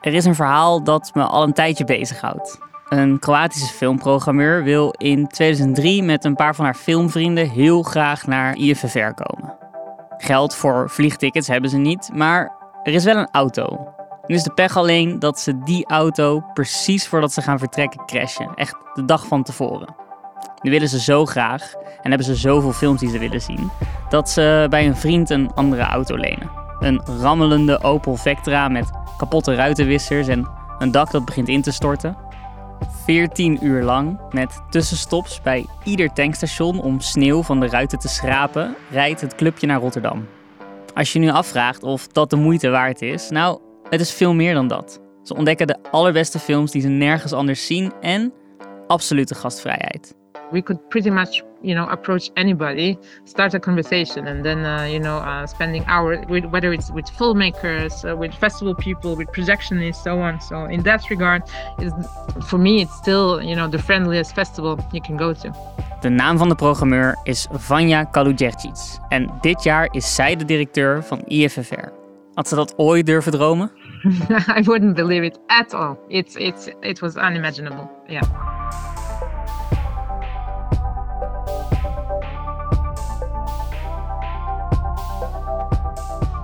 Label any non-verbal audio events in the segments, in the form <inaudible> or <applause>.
Er is een verhaal dat me al een tijdje bezighoudt. Een Kroatische filmprogrammeur wil in 2003 met een paar van haar filmvrienden heel graag naar IFFR komen. Geld voor vliegtickets hebben ze niet, maar er is wel een auto. Nu is de pech alleen dat ze die auto precies voordat ze gaan vertrekken crashen. Echt de dag van tevoren. Nu willen ze zo graag en hebben ze zoveel films die ze willen zien, dat ze bij een vriend een andere auto lenen. Een rammelende Opel Vectra met kapotte ruitenwissers en een dak dat begint in te storten. 14 uur lang, met tussenstops bij ieder tankstation om sneeuw van de ruiten te schrapen, rijdt het clubje naar Rotterdam. Als je nu afvraagt of dat de moeite waard is, nou, het is veel meer dan dat. Ze ontdekken de allerbeste films die ze nergens anders zien en absolute gastvrijheid. We could pretty much, you know, approach anybody, start a conversation, and then, uh, you know, uh, spending hours with whether it's with filmmakers, uh, with festival people, with projectionists, so on. So in that regard, is for me, it's still, you know, the friendliest festival you can go to. De naam van de programmeur is Vanja Kalujercic en dit jaar is zij de directeur van IFFR. Had ze dat ooit durven dromen? <laughs> I wouldn't believe it at all. It's it's it was unimaginable. Yeah.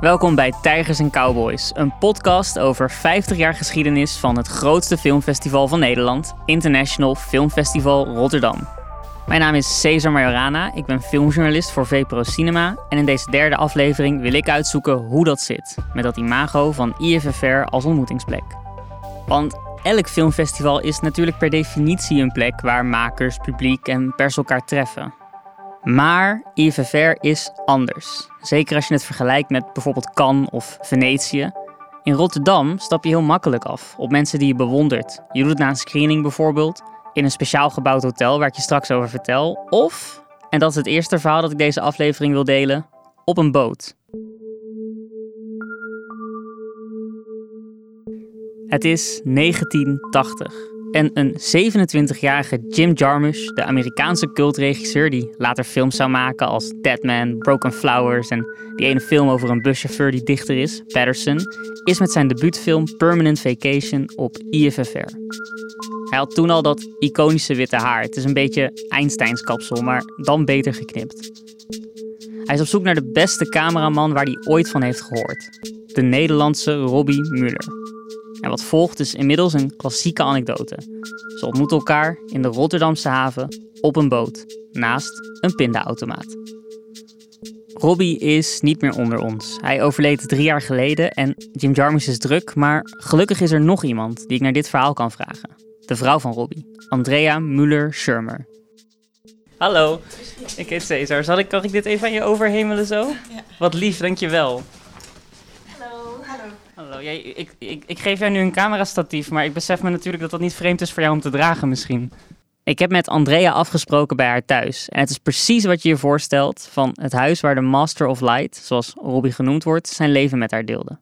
Welkom bij Tijgers en Cowboys, een podcast over 50 jaar geschiedenis van het grootste filmfestival van Nederland, International Filmfestival Rotterdam. Mijn naam is Cesar Majorana, ik ben filmjournalist voor VPRO Cinema en in deze derde aflevering wil ik uitzoeken hoe dat zit met dat imago van IFFR als ontmoetingsplek. Want elk filmfestival is natuurlijk per definitie een plek waar makers, publiek en pers elkaar treffen. Maar IFFR is anders. Zeker als je het vergelijkt met bijvoorbeeld Cannes of Venetië. In Rotterdam stap je heel makkelijk af op mensen die je bewondert. Je doet het na een screening bijvoorbeeld, in een speciaal gebouwd hotel waar ik je straks over vertel. Of, en dat is het eerste verhaal dat ik deze aflevering wil delen, op een boot. Het is 1980. En een 27-jarige Jim Jarmusch, de Amerikaanse cultregisseur die later films zou maken als Deadman, Broken Flowers en die ene film over een buschauffeur die dichter is, Patterson, is met zijn debuutfilm Permanent Vacation op IFFR. Hij had toen al dat iconische witte haar. Het is een beetje Einsteins kapsel, maar dan beter geknipt. Hij is op zoek naar de beste cameraman waar hij ooit van heeft gehoord. De Nederlandse Robbie Muller. En wat volgt is inmiddels een klassieke anekdote. Ze ontmoeten elkaar in de Rotterdamse haven op een boot naast een pindaautomaat. Robbie is niet meer onder ons. Hij overleed drie jaar geleden en Jim Jarmusch is druk, maar gelukkig is er nog iemand die ik naar dit verhaal kan vragen. De vrouw van Robbie, Andrea Muller-Schirmer. Hallo, ik heet Cesar. Zal ik, kan ik dit even aan je overhemelen zo? Ja. Wat lief, dankjewel. Hallo, jij, ik, ik, ik geef jou nu een camerastatief, maar ik besef me natuurlijk dat dat niet vreemd is voor jou om te dragen misschien. Ik heb met Andrea afgesproken bij haar thuis. En het is precies wat je je voorstelt van het huis waar de Master of Light, zoals Robbie genoemd wordt, zijn leven met haar deelde.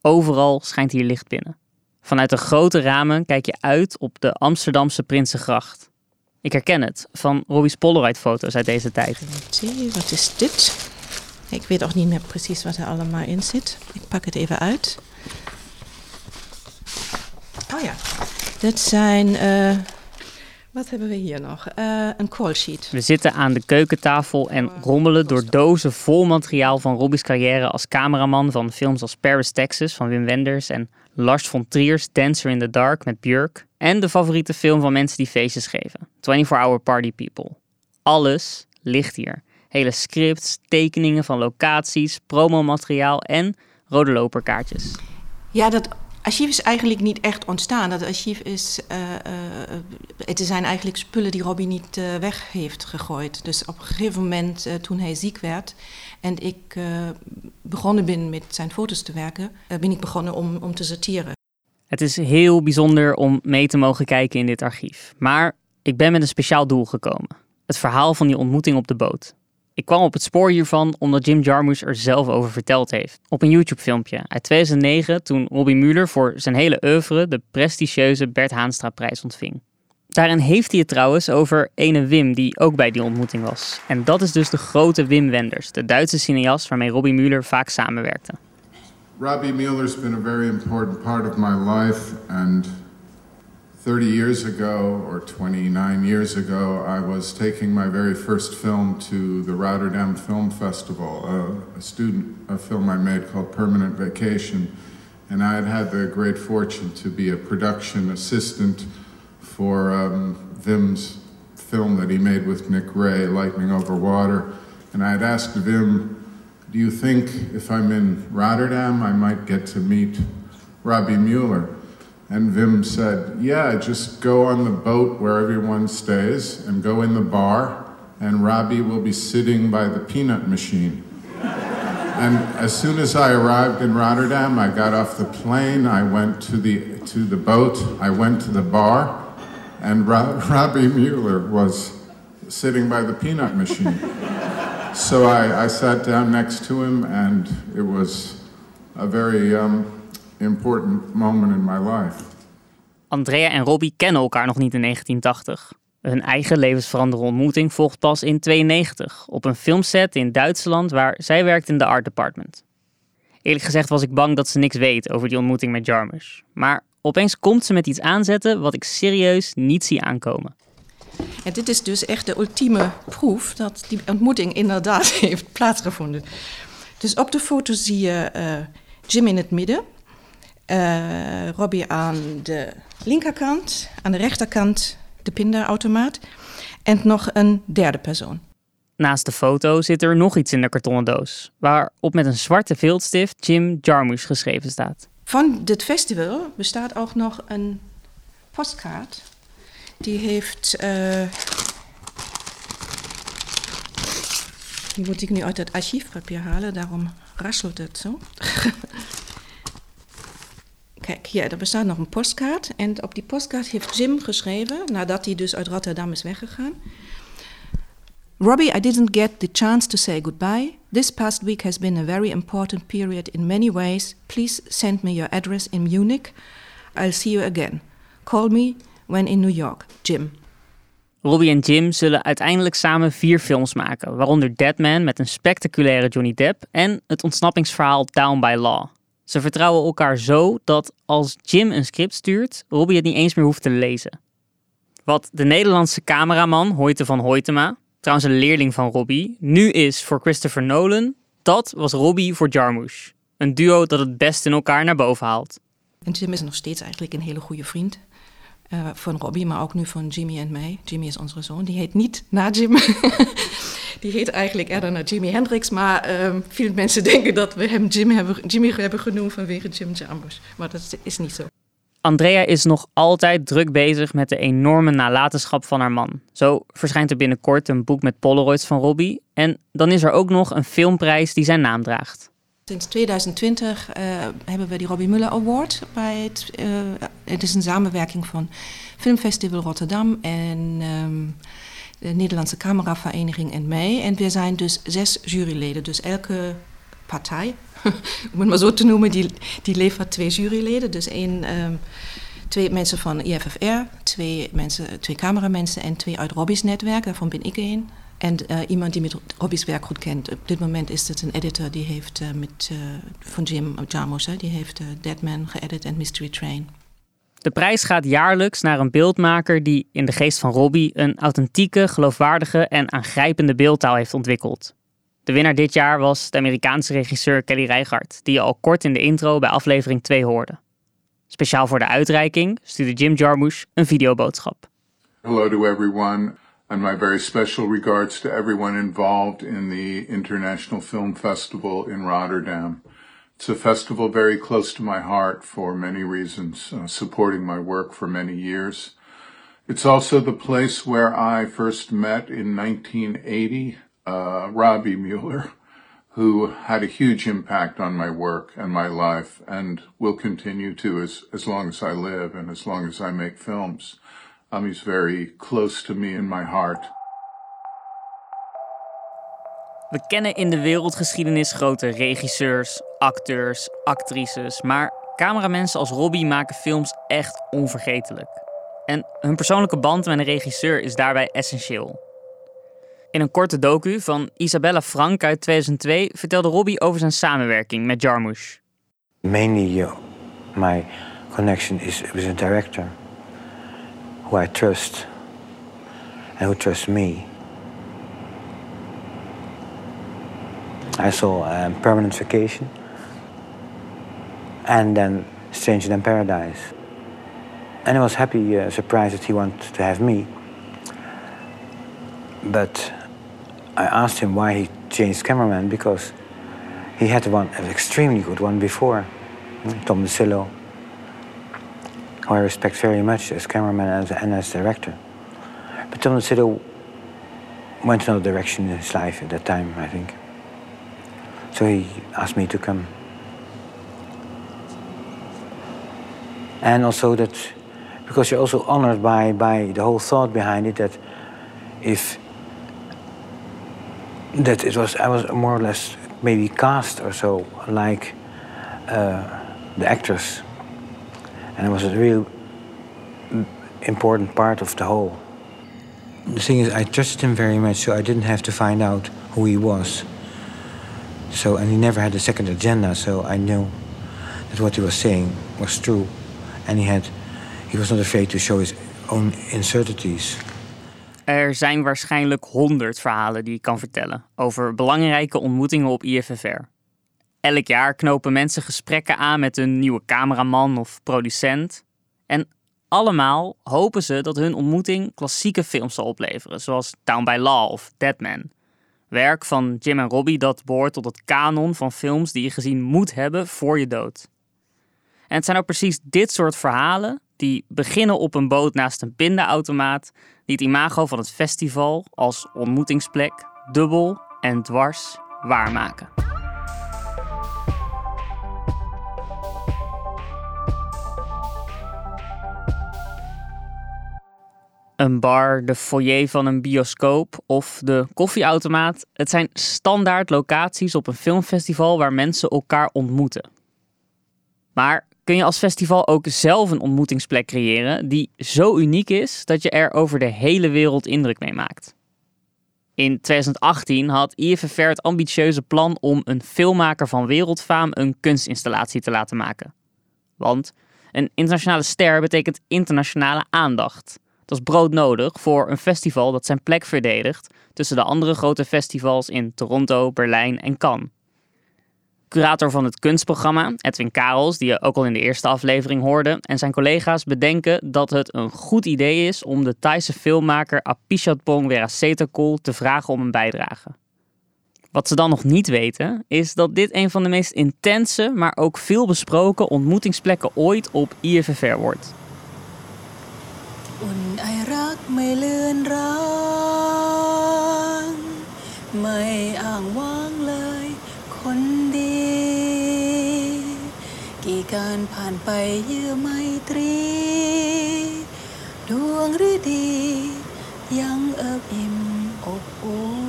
Overal schijnt hier licht binnen. Vanuit de grote ramen kijk je uit op de Amsterdamse Prinsengracht. Ik herken het van Robbie's Polaroid-foto's uit deze tijd. Zie, wat is dit? Ik weet ook niet meer precies wat er allemaal in zit. Ik pak het even uit. Oh ja, dit zijn. Uh, wat hebben we hier nog? Uh, een call sheet. We zitten aan de keukentafel en rommelen door dozen vol materiaal van Robbie's carrière als cameraman van films als Paris, Texas van Wim Wenders en Lars von Trier's Dancer in the Dark met Björk. En de favoriete film van mensen die feestjes geven, 24 Hour Party People. Alles ligt hier. Hele scripts, tekeningen van locaties, promomateriaal en rode loperkaartjes. Ja, dat archief is eigenlijk niet echt ontstaan. Dat archief is. Uh, uh, het zijn eigenlijk spullen die Robbie niet uh, weg heeft gegooid. Dus op een gegeven moment, toen hij ziek werd en ik begonnen ben met zijn foto's te werken, ben ik begonnen om, om te sorteren. Het is heel bijzonder om mee te mogen kijken in dit archief. Maar ik ben met een speciaal doel gekomen: het verhaal van die ontmoeting op de boot. Ik kwam op het spoor hiervan omdat Jim Jarmusch er zelf over verteld heeft. Op een YouTube-filmpje uit 2009 toen Robbie Muller voor zijn hele oeuvre de prestigieuze Bert Haanstra-prijs ontving. Daarin heeft hij het trouwens over ene Wim die ook bij die ontmoeting was. En dat is dus de grote Wim Wenders, de Duitse cineast waarmee Robbie Muller vaak samenwerkte. Robbie Mueller's been a very important part of my life, and 30 years ago, or 29 years ago, I was taking my very first film to the Rotterdam Film Festival, a, a student, a film I made called Permanent Vacation. And I had had the great fortune to be a production assistant for um, Wim's film that he made with Nick Ray, Lightning Over Water. And I had asked Vim, do you think if I'm in Rotterdam, I might get to meet Robbie Mueller? And Vim said, Yeah, just go on the boat where everyone stays and go in the bar, and Robbie will be sitting by the peanut machine. and as soon as I arrived in Rotterdam, I got off the plane, I went to the, to the boat, I went to the bar, and Ro- Robbie Mueller was sitting by the peanut machine. so I, I, sat down next to him, and it was a very um, important moment in my life. Andrea en Robbie kennen elkaar nog niet in 1980. Hun eigen levensveranderende ontmoeting volgt pas in 92 op een filmset in Duitsland waar zij werkt in de art department. Eerlijk gezegd was ik bang dat ze niks weet over die ontmoeting met Jarmusch. Maar opeens komt ze met iets aanzetten wat ik serieus niet zie aankomen. En dit is dus echt de ultieme proef dat die ontmoeting inderdaad <laughs> heeft plaatsgevonden. Dus op de foto zie je uh, Jim in het midden, uh, Robbie aan de linkerkant, aan de rechterkant de pinderautomaat en nog een derde persoon. Naast de foto zit er nog iets in de kartonnen doos, waarop met een zwarte viltstift Jim Jarmusch geschreven staat. Van dit festival bestaat ook nog een postkaart. Die heeft. Uh, die moet ik nu uit het archiefpapier halen, daarom rasselt het zo. <laughs> Kijk, hier, er bestaat nog een postkaart. En op die postkaart heeft Jim geschreven, nadat hij dus uit Rotterdam is weggegaan. Robbie, I didn't get the chance to say goodbye. This past week has been a very important period in many ways. Please send me your address in Munich. I'll see you again. Call me when in New York. Jim. Robbie en Jim zullen uiteindelijk samen vier films maken, waaronder Deadman met een spectaculaire Johnny Depp en het ontsnappingsverhaal Down by Law. Ze vertrouwen elkaar zo dat als Jim een script stuurt, Robbie het niet eens meer hoeft te lezen. Wat de Nederlandse cameraman Hoyte van Hoytema, trouwens een leerling van Robbie, nu is voor Christopher Nolan, dat was Robbie voor Jarmusch. Een duo dat het best in elkaar naar boven haalt. En Jim is nog steeds eigenlijk een hele goede vriend. Uh, van Robbie, maar ook nu van Jimmy en mij. Jimmy is onze zoon. Die heet niet na Jim. <laughs> die heet eigenlijk eerder naar Jimi Hendrix. Maar uh, veel mensen <laughs> denken dat we hem Jim hebben, Jimmy hebben genoemd vanwege Jim Jarmusch. Maar dat is niet zo. Andrea is nog altijd druk bezig met de enorme nalatenschap van haar man. Zo verschijnt er binnenkort een boek met Polaroids van Robbie. En dan is er ook nog een filmprijs die zijn naam draagt. Sinds 2020 uh, hebben we die Robbie Muller Award. Bij het, uh, het is een samenwerking van Filmfestival Rotterdam en um, de Nederlandse Cameravereniging en mij. En we zijn dus zes juryleden. Dus elke partij, <laughs> om het maar zo te noemen, die, die levert twee juryleden. Dus één, um, twee mensen van IFFR, twee, mensen, twee cameramensen en twee uit Robbie's netwerk. Daarvan ben ik één. En uh, iemand die met Robbie's werk goed kent. Op dit moment is het een editor die heeft uh, met, uh, van Jim Jarmusch, die heeft Deadman geëdit en Mystery Train. De prijs gaat jaarlijks naar een beeldmaker die in de geest van Robbie een authentieke, geloofwaardige en aangrijpende beeldtaal heeft ontwikkeld. De winnaar dit jaar was de Amerikaanse regisseur Kelly Reichardt, die je al kort in de intro bij aflevering 2 hoorde. Speciaal voor de uitreiking stuurde Jim Jarmusch een videoboodschap. Hello to everyone. and my very special regards to everyone involved in the International Film Festival in Rotterdam. It's a festival very close to my heart for many reasons, uh, supporting my work for many years. It's also the place where I first met in 1980 uh, Robbie Mueller, who had a huge impact on my work and my life and will continue to as, as long as I live and as long as I make films. Um, he's very close to me in my heart. We kennen in de wereldgeschiedenis grote regisseurs, acteurs, actrices, maar cameramensen als Robbie maken films echt onvergetelijk. En hun persoonlijke band met een regisseur is daarbij essentieel. In een korte docu van Isabella Frank uit 2002 vertelde Robbie over zijn samenwerking met Jarmusch. Mainly, my connection is with a director who I trust and who trusts me. I saw um, Permanent Vacation and then Stranger Than Paradise. And I was happy, uh, surprised that he wanted to have me. But I asked him why he changed cameraman because he had one, an extremely good one before, Tom DeSillo, who I respect very much as cameraman and as, and as director. But Tom DeSillo went another direction in his life at that time, I think. So he asked me to come. And also that, because you're also honored by, by the whole thought behind it, that if that it was, I was more or less maybe cast or so, like uh, the actors. And it was a real important part of the whole. The thing is, I trusted him very much, so I didn't have to find out who he was. So, and he never had a second agenda, so I knew that what he was saying was true. And he had, he was not afraid to show his own incertitudes. Er zijn waarschijnlijk honderd verhalen die ik kan vertellen over belangrijke ontmoetingen op IFFR. Elk jaar knopen mensen gesprekken aan met een nieuwe cameraman of producent. En allemaal hopen ze dat hun ontmoeting klassieke films zal opleveren, zoals Down by Law of Dead Man. Werk van Jim en Robbie dat behoort tot het kanon van films die je gezien moet hebben voor je dood. En het zijn ook precies dit soort verhalen die beginnen op een boot naast een pindaautomaat, die het imago van het festival als ontmoetingsplek dubbel en dwars waarmaken. Een bar, de foyer van een bioscoop of de koffieautomaat. Het zijn standaard locaties op een filmfestival waar mensen elkaar ontmoeten. Maar kun je als festival ook zelf een ontmoetingsplek creëren die zo uniek is dat je er over de hele wereld indruk mee maakt? In 2018 had IFFR het ambitieuze plan om een filmmaker van wereldfaam een kunstinstallatie te laten maken. Want een internationale ster betekent internationale aandacht. Dat is broodnodig voor een festival dat zijn plek verdedigt tussen de andere grote festivals in Toronto, Berlijn en Cannes. Curator van het kunstprogramma, Edwin Karels, die je ook al in de eerste aflevering hoorde, en zijn collega's bedenken dat het een goed idee is om de Thaise filmmaker Apichatpong Weerasethakul te vragen om een bijdrage. Wat ze dan nog niet weten, is dat dit een van de meest intense, maar ook veel besproken ontmoetingsplekken ooit op IFFR wordt. อุ่นไอรักไม่เลือนรางไม่อ้างว้างเลยคนดี กี่การผ่านไปเยื่อไมตรี ดวงฤดี ยังเอิบอิ่มอบอุ่น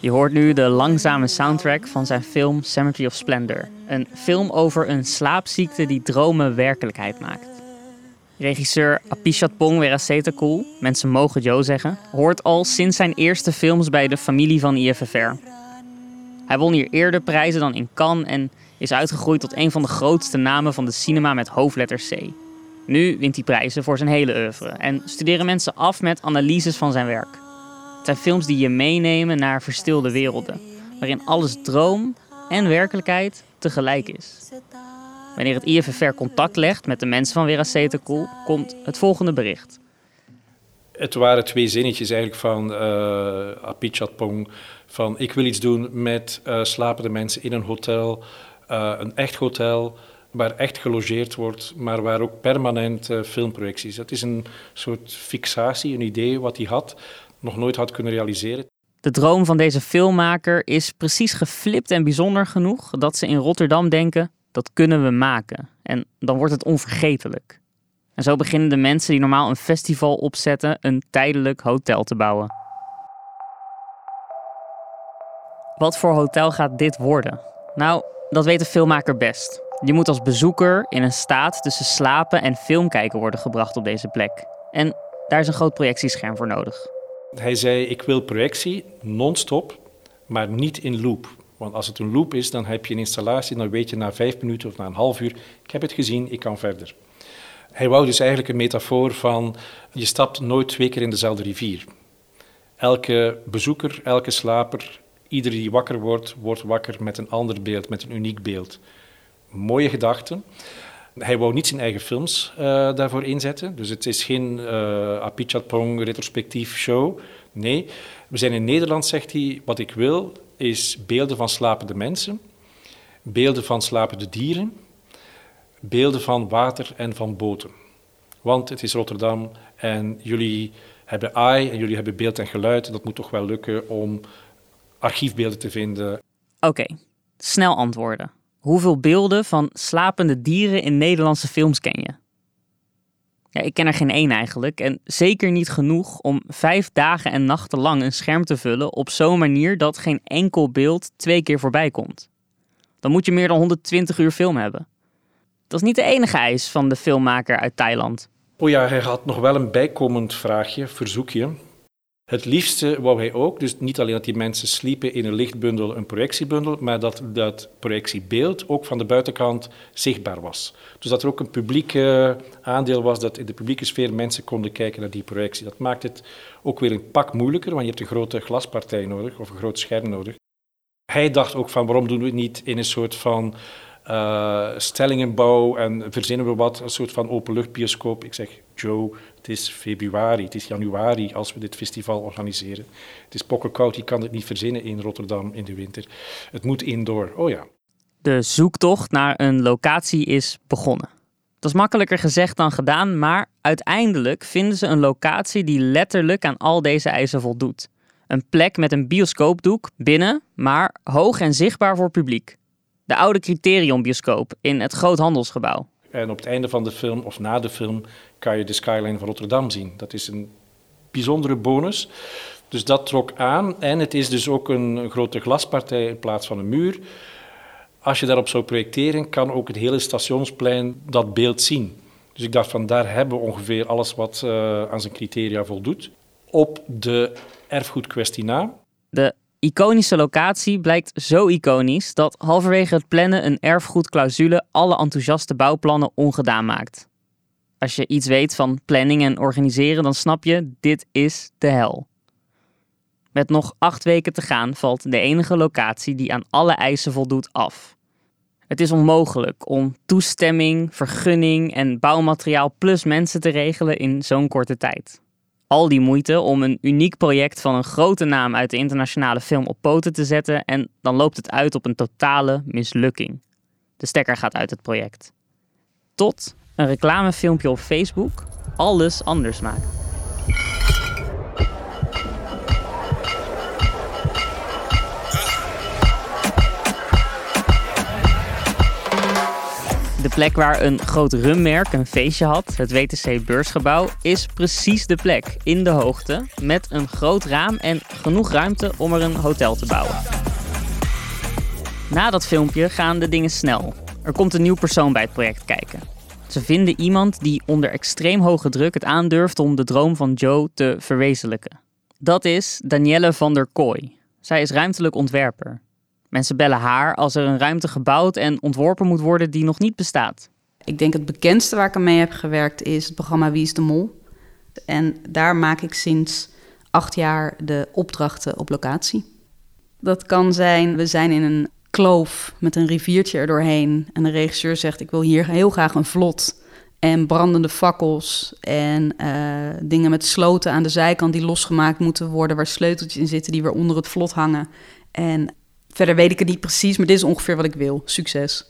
Je hoort nu de langzame soundtrack van zijn film Cemetery of Splendor. Een film over een slaapziekte die dromen werkelijkheid maakt. Regisseur Apichatpong Weerasethakul, mensen mogen Joe zeggen, hoort al sinds zijn eerste films bij de familie van IFFR. Hij won hier eerder prijzen dan in Cannes en is uitgegroeid tot een van de grootste namen van de cinema met hoofdletter C. Nu wint hij prijzen voor zijn hele oeuvre en studeren mensen af met analyses van zijn werk. Het zijn films die je meenemen naar verstilde werelden, waarin alles droom en werkelijkheid tegelijk is. Wanneer het IFFR contact legt met de mensen van Weerasethakul, komt het volgende bericht. Het waren twee zinnetjes eigenlijk van uh, Apichatpong. Van ik wil iets doen met uh, slapende mensen in een hotel, uh, een echt hotel, waar echt gelogeerd wordt, maar waar ook permanent uh, filmprojecties. Dat is een soort fixatie, een idee wat hij had, nog nooit had kunnen realiseren. De droom van deze filmmaker is precies geflipt en bijzonder genoeg dat ze in Rotterdam denken: dat kunnen we maken. En dan wordt het onvergetelijk. En zo beginnen de mensen die normaal een festival opzetten een tijdelijk hotel te bouwen. Wat voor hotel gaat dit worden? Nou, dat weet de filmmaker best. Je moet als bezoeker in een staat tussen slapen en filmkijken worden gebracht op deze plek. En daar is een groot projectiescherm voor nodig. Hij zei: Ik wil projectie non-stop, maar niet in loop. Want als het een loop is, dan heb je een installatie, dan weet je na vijf minuten of na een half uur, ik heb het gezien, ik kan verder. Hij wou dus eigenlijk een metafoor van, je stapt nooit twee keer in dezelfde rivier. Elke bezoeker, elke slaper, ieder die wakker wordt, wordt wakker met een ander beeld, met een uniek beeld. Mooie gedachten. Hij wou niet zijn eigen films uh, daarvoor inzetten. Dus het is geen uh, Apichatpong retrospectief show. Nee, we zijn in Nederland, zegt hij, wat ik wil is beelden van slapende mensen, beelden van slapende dieren, beelden van water en van boten. Want het is Rotterdam en jullie hebben AI en jullie hebben beeld en geluid. Dat moet toch wel lukken om archiefbeelden te vinden. Oké, snel antwoorden. Hoeveel beelden van slapende dieren in Nederlandse films ken je? Ja, ik ken er geen één eigenlijk. En zeker niet genoeg om vijf dagen en nachten lang een scherm te vullen op zo'n manier dat geen enkel beeld twee keer voorbij komt. Dan moet je meer dan 120 uur film hebben. Dat is niet de enige eis van de filmmaker uit Thailand. Oh ja, hij had nog wel een bijkomend vraagje, verzoekje. Het liefste wou hij ook, dus niet alleen dat die mensen sliepen in een lichtbundel, een projectiebundel, maar dat dat projectiebeeld ook van de buitenkant zichtbaar was. Dus dat er ook een publiek uh, aandeel was, dat in de publieke sfeer mensen konden kijken naar die projectie. Dat maakt het ook weer een pak moeilijker, want je hebt een grote glaspartij nodig of een groot scherm nodig. Hij dacht ook van waarom doen we het niet in een soort van uh, stellingenbouw en verzinnen we wat, een soort van openluchtbioscoop. Ik zeg, Joe, het is februari, het is januari als we dit festival organiseren. Het is pokkenkoud, je kan het niet verzinnen in Rotterdam in de winter. Het moet indoor, oh ja. De zoektocht naar een locatie is begonnen. Dat is makkelijker gezegd dan gedaan, maar uiteindelijk vinden ze een locatie die letterlijk aan al deze eisen voldoet. Een plek met een bioscoopdoek binnen, maar hoog en zichtbaar voor publiek. De oude Criterion bioscoop in het Groothandelsgebouw. En op het einde van de film of na de film kan je de skyline van Rotterdam zien. Dat is een bijzondere bonus. Dus dat trok aan. En het is dus ook een grote glaspartij in plaats van een muur. Als je daarop zou projecteren, kan ook het hele stationsplein dat beeld zien. Dus ik dacht van daar hebben we ongeveer alles wat uh, aan zijn criteria voldoet. Op de erfgoedkwestie na. De iconische locatie blijkt zo iconisch dat halverwege het plannen een erfgoedclausule alle enthousiaste bouwplannen ongedaan maakt. Als je iets weet van planning en organiseren, dan snap je, dit is de hel. Met nog acht weken te gaan valt de enige locatie die aan alle eisen voldoet af. Het is onmogelijk om toestemming, vergunning en bouwmateriaal plus mensen te regelen in zo'n korte tijd al die moeite om een uniek project van een grote naam uit de internationale film op poten te zetten en dan loopt het uit op een totale mislukking. De stekker gaat uit het project. Tot een reclamefilmpje op Facebook alles anders maakt. De plek waar een groot rummerk een feestje had, het WTC Beursgebouw, is precies de plek in de hoogte met een groot raam en genoeg ruimte om er een hotel te bouwen. Na dat filmpje gaan de dingen snel. Er komt een nieuw persoon bij het project kijken. Ze vinden iemand die onder extreem hoge druk het aandurft om de droom van Joe te verwezenlijken. Dat is Danielle van der Kooi. Zij is ruimtelijk ontwerper. Mensen bellen haar als er een ruimte gebouwd en ontworpen moet worden die nog niet bestaat. Ik denk het bekendste waar ik aan mee heb gewerkt is het programma Wie is de Mol. En daar maak ik sinds acht jaar de opdrachten op locatie. Dat kan zijn, we zijn in een kloof met een riviertje er doorheen. En de regisseur zegt, ik wil hier heel graag een vlot. En brandende fakkels en uh, dingen met sloten aan de zijkant die losgemaakt moeten worden... waar sleuteltjes in zitten die weer onder het vlot hangen. En Verder weet ik het niet precies, maar dit is ongeveer wat ik wil. Succes.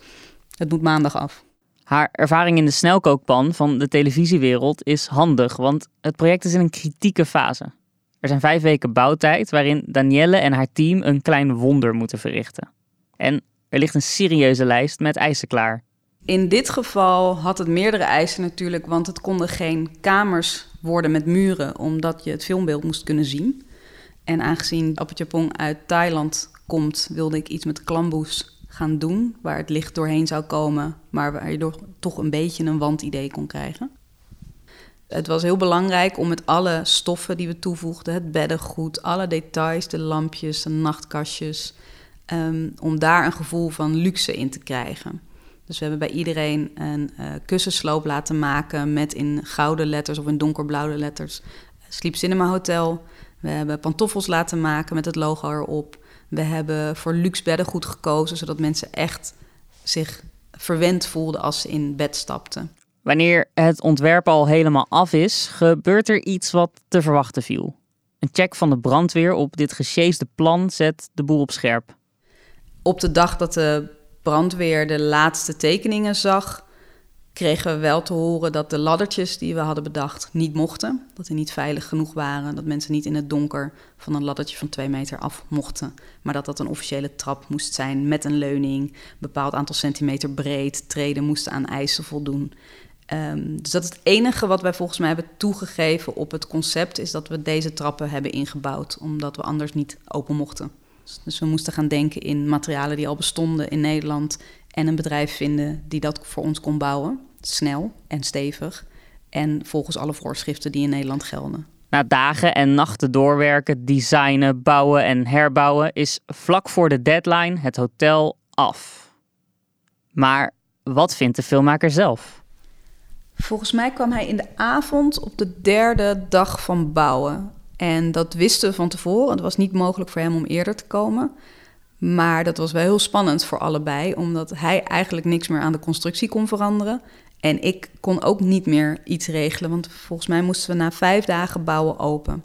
Het moet maandag af. Haar ervaring in de snelkookpan van de televisiewereld is handig, want het project is in een kritieke fase. Er zijn vijf weken bouwtijd waarin Danielle en haar team een klein wonder moeten verrichten. En er ligt een serieuze lijst met eisen klaar. In dit geval had het meerdere eisen natuurlijk, want het konden geen kamers worden met muren, omdat je het filmbeeld moest kunnen zien. En aangezien Apachapong uit Thailand komt, wilde ik iets met klamboes gaan doen, waar het licht doorheen zou komen, maar waar je toch een beetje een wandidee kon krijgen. Het was heel belangrijk om met alle stoffen die we toevoegden, het beddengoed, alle details, de lampjes, de nachtkastjes, ehm, om daar een gevoel van luxe in te krijgen. Dus we hebben bij iedereen een uh, kussensloop laten maken met in gouden letters of in donkerblauwe letters Sleep Cinema Hotel. We hebben pantoffels laten maken met het logo erop. We hebben voor luxe beddengoed gekozen, zodat mensen echt zich verwend voelden als ze in bed stapten. Wanneer het ontwerp al helemaal af is, gebeurt er iets wat te verwachten viel. Een check van de brandweer op dit gesjeesde plan zet de boel op scherp. Op de dag dat de brandweer de laatste tekeningen zag, kregen we wel te horen dat de laddertjes die we hadden bedacht niet mochten. Dat die niet veilig genoeg waren. Dat mensen niet in het donker van een laddertje van twee meter af mochten. Maar dat dat een officiële trap moest zijn met een leuning. Een bepaald aantal centimeter breed. Treden moesten aan eisen voldoen. Um, dus dat is het enige wat wij volgens mij hebben toegegeven op het concept, is dat we deze trappen hebben ingebouwd, omdat we anders niet open mochten. Dus we moesten gaan denken in materialen die al bestonden in Nederland en een bedrijf vinden die dat voor ons kon bouwen, snel en stevig en volgens alle voorschriften die in Nederland gelden. Na dagen en nachten doorwerken, designen, bouwen en herbouwen is vlak voor de deadline het hotel af. Maar wat vindt de filmmaker zelf? Volgens mij kwam hij in de avond op de derde dag van bouwen. En dat wisten we van tevoren. Het was niet mogelijk voor hem om eerder te komen. Maar dat was wel heel spannend voor allebei, omdat hij eigenlijk niks meer aan de constructie kon veranderen. En ik kon ook niet meer iets regelen, want volgens mij moesten we na vijf dagen bouwen open.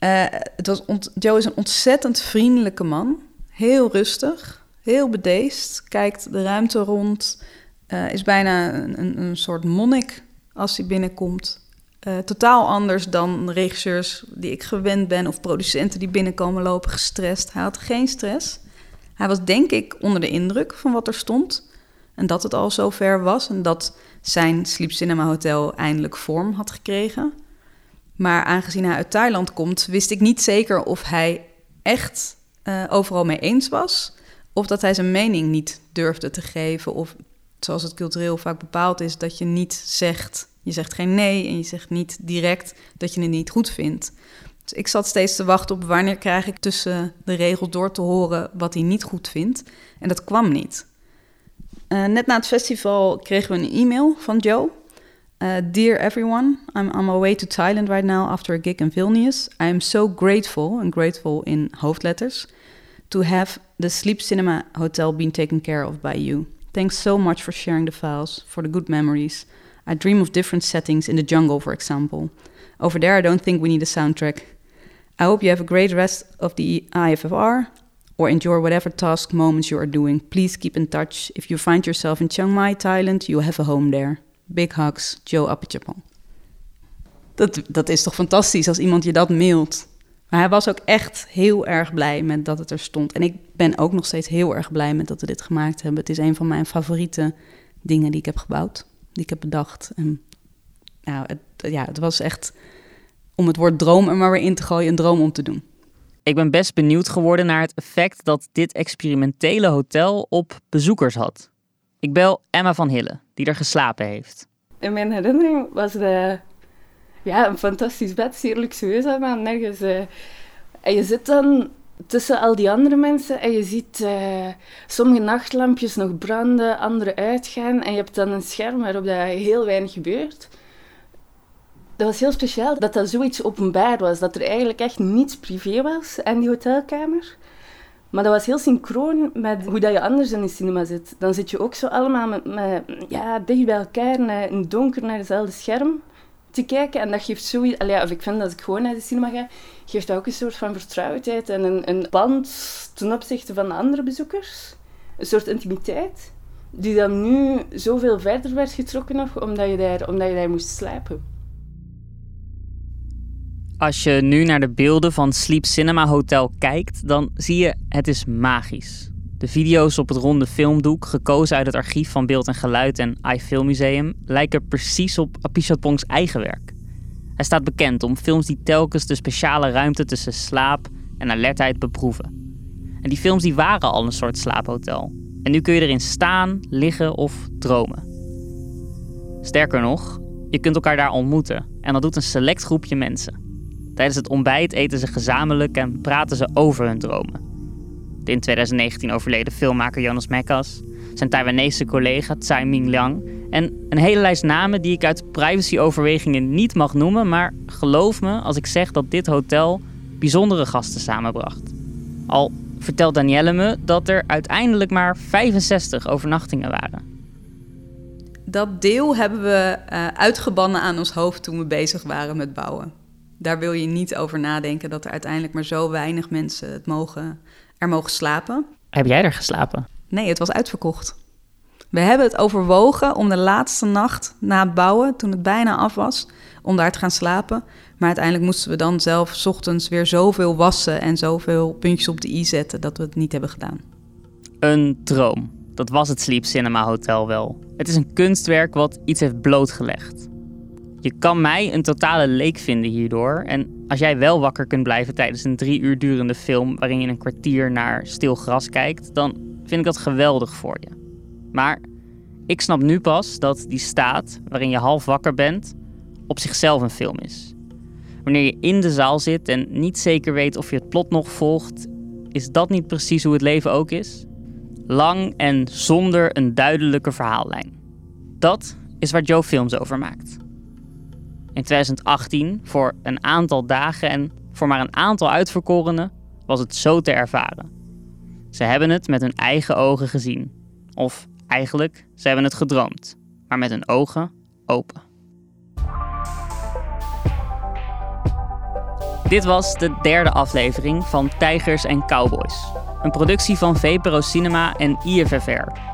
Uh, het was Joe is een ontzettend vriendelijke man. Heel rustig, heel bedeesd. Kijkt de ruimte rond. Uh, is bijna een, een, soort monnik als hij binnenkomt. Uh, totaal anders dan regisseurs die ik gewend ben of producenten die binnenkomen lopen gestrest. Hij had geen stress. Hij was denk ik onder de indruk van wat er stond en dat het al zo ver was en dat zijn Sleep Cinema Hotel eindelijk vorm had gekregen. Maar aangezien hij uit Thailand komt, wist ik niet zeker of hij echt uh, overal mee eens was of dat hij zijn mening niet durfde te geven of zoals het cultureel vaak bepaald is, dat je niet zegt, je zegt geen nee en je zegt niet direct dat je het niet goed vindt. Dus ik zat steeds te wachten op wanneer krijg ik tussen de regels door te horen wat hij niet goed vindt. En dat kwam niet. Uh, net na het festival kregen we een e-mail van Joe. Uh, Dear everyone, I'm on my way to Thailand right now after a gig in Vilnius. I am so grateful, and grateful in hoofdletters, to have the Sleep Cinema Hotel been taken care of by you. Thanks so much for sharing the files, for the good memories. I dream of different settings in the jungle, for example. Over there, I don't think we need a soundtrack. I hope you have a great rest of the IFFR or enjoy whatever task moments you are doing. Please keep in touch. If you find yourself in Chiang Mai, Thailand, you have a home there. Big hugs, Joe Appichapong. Dat, dat is toch fantastisch als iemand je dat mailt. Maar hij was ook echt heel erg blij met dat het er stond. En ik ben ook nog steeds heel erg blij met dat we dit gemaakt hebben. Het is een van mijn favoriete dingen die ik heb gebouwd, die ik heb bedacht. En nou, ja, het was echt om het woord droom er maar weer in te gooien, een droom om te doen. Ik ben best benieuwd geworden naar het effect dat dit experimentele hotel op bezoekers had. Ik bel Emma van Hille, die er geslapen heeft. In mijn herinnering was het ja, een fantastisch bed, zeer luxueus, maar nergens. Uh, en je zit dan tussen al die andere mensen en je ziet uh, sommige nachtlampjes nog branden, andere uitgaan. En je hebt dan een scherm waarop dat heel weinig gebeurt dat was heel speciaal dat dat zoiets openbaar was. Dat er eigenlijk echt niets privé was aan die hotelkamer. Maar dat was heel synchroon met hoe dat je anders in de cinema zit. Dan zit je ook zo allemaal met, ja, dicht bij elkaar, naar, in het donker, naar hetzelfde scherm te kijken. En dat geeft zoiets... Of ik vind dat als ik gewoon naar de cinema ga, geeft dat ook een soort van vertrouwdheid en een, een band ten opzichte van de andere bezoekers. Een soort intimiteit, die dan nu zoveel verder werd getrokken nog, omdat je daar, omdat je daar moest slapen. Als je nu naar de beelden van Sleep Cinema Hotel kijkt, dan zie je het is magisch. De video's op het ronde filmdoek, gekozen uit het archief van Beeld en Geluid en iFilmmuseum, lijken precies op Apichatpong's eigen werk. Hij staat bekend om films die telkens de speciale ruimte tussen slaap en alertheid beproeven. En die films die waren al een soort slaaphotel. En nu kun je erin staan, liggen of dromen. Sterker nog, je kunt elkaar daar ontmoeten en dat doet een select groepje mensen. Tijdens het ontbijt eten ze gezamenlijk en praten ze over hun dromen. de in 2019 overleden filmmaker Jonas Mekas, zijn Taiwanese collega Tsai Ming Liang en een hele lijst namen die ik uit privacyoverwegingen niet mag noemen, maar geloof me als ik zeg dat dit hotel bijzondere gasten samenbracht. Al vertelt Danielle me dat er uiteindelijk maar 65 overnachtingen waren. Dat deel hebben we uh, uitgebannen aan ons hoofd toen we bezig waren met bouwen. Daar wil je niet over nadenken dat er uiteindelijk maar zo weinig mensen het mogen, er mogen slapen. Heb jij er geslapen? Nee, het was uitverkocht. We hebben het overwogen om de laatste nacht na het bouwen, toen het bijna af was, om daar te gaan slapen. Maar uiteindelijk moesten we dan zelf s ochtends weer zoveel wassen en zoveel puntjes op de i zetten dat we het niet hebben gedaan. Een droom. Dat was het Sleep Cinema Hotel wel. Het is een kunstwerk wat iets heeft blootgelegd. Je kan mij een totale leek vinden hierdoor. En als jij wel wakker kunt blijven tijdens een drie uur durende film waarin je een kwartier naar stil gras kijkt, dan vind ik dat geweldig voor je. Maar ik snap nu pas dat die staat waarin je half wakker bent op zichzelf een film is. Wanneer je in de zaal zit en niet zeker weet of je het plot nog volgt, is dat niet precies hoe het leven ook is? Lang en zonder een duidelijke verhaallijn. Dat is waar Joe films over maakt. In 2018, voor een aantal dagen en voor maar een aantal uitverkorenen, was het zo te ervaren. Ze hebben het met hun eigen ogen gezien. Of eigenlijk, ze hebben het gedroomd, maar met hun ogen open. Dit was de derde aflevering van Tijgers en Cowboys. Een productie van VPRO Cinema en IFFR.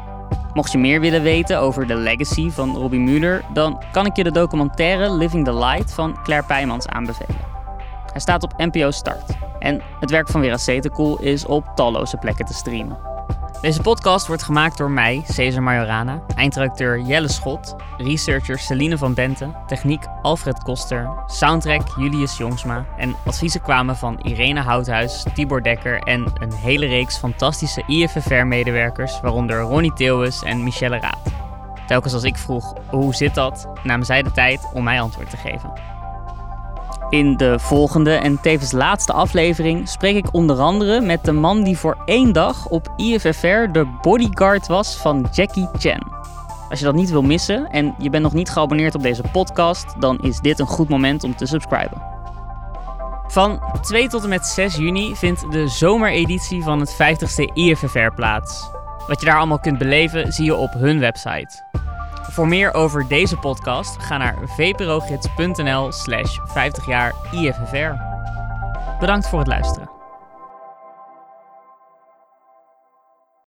Mocht je meer willen weten over de legacy van Robbie Mueller, dan kan ik je de documentaire Living the Light van Claire Pijmans aanbevelen. Hij staat op NPO Start. En het werk van Vera Setecool is op talloze plekken te streamen. Deze podcast wordt gemaakt door mij, Cesar Majorana, eindredacteur Jelle Schot, researcher Celine van Benten, techniek Alfred Koster, soundtrack Julius Jongsma en adviezen kwamen van Irene Houthuis, Tibor Dekker en een hele reeks fantastische IFFR-medewerkers, waaronder Ronnie Theeuwes en Michelle Raad. Telkens als ik vroeg hoe zit dat, namen zij de tijd om mij antwoord te geven. In de volgende en tevens laatste aflevering spreek ik onder andere met de man die voor één dag op IFFR de bodyguard was van Jackie Chan. Als je dat niet wil missen en je bent nog niet geabonneerd op deze podcast, dan is dit een goed moment om te subscriben. Van 2 tot en met 6 juni vindt de zomereditie van het 50ste IFFR plaats. Wat je daar allemaal kunt beleven zie je op hun website. Voor meer over deze podcast ga naar vprogids.nl slash 50 jaar IFFR. Bedankt voor het luisteren.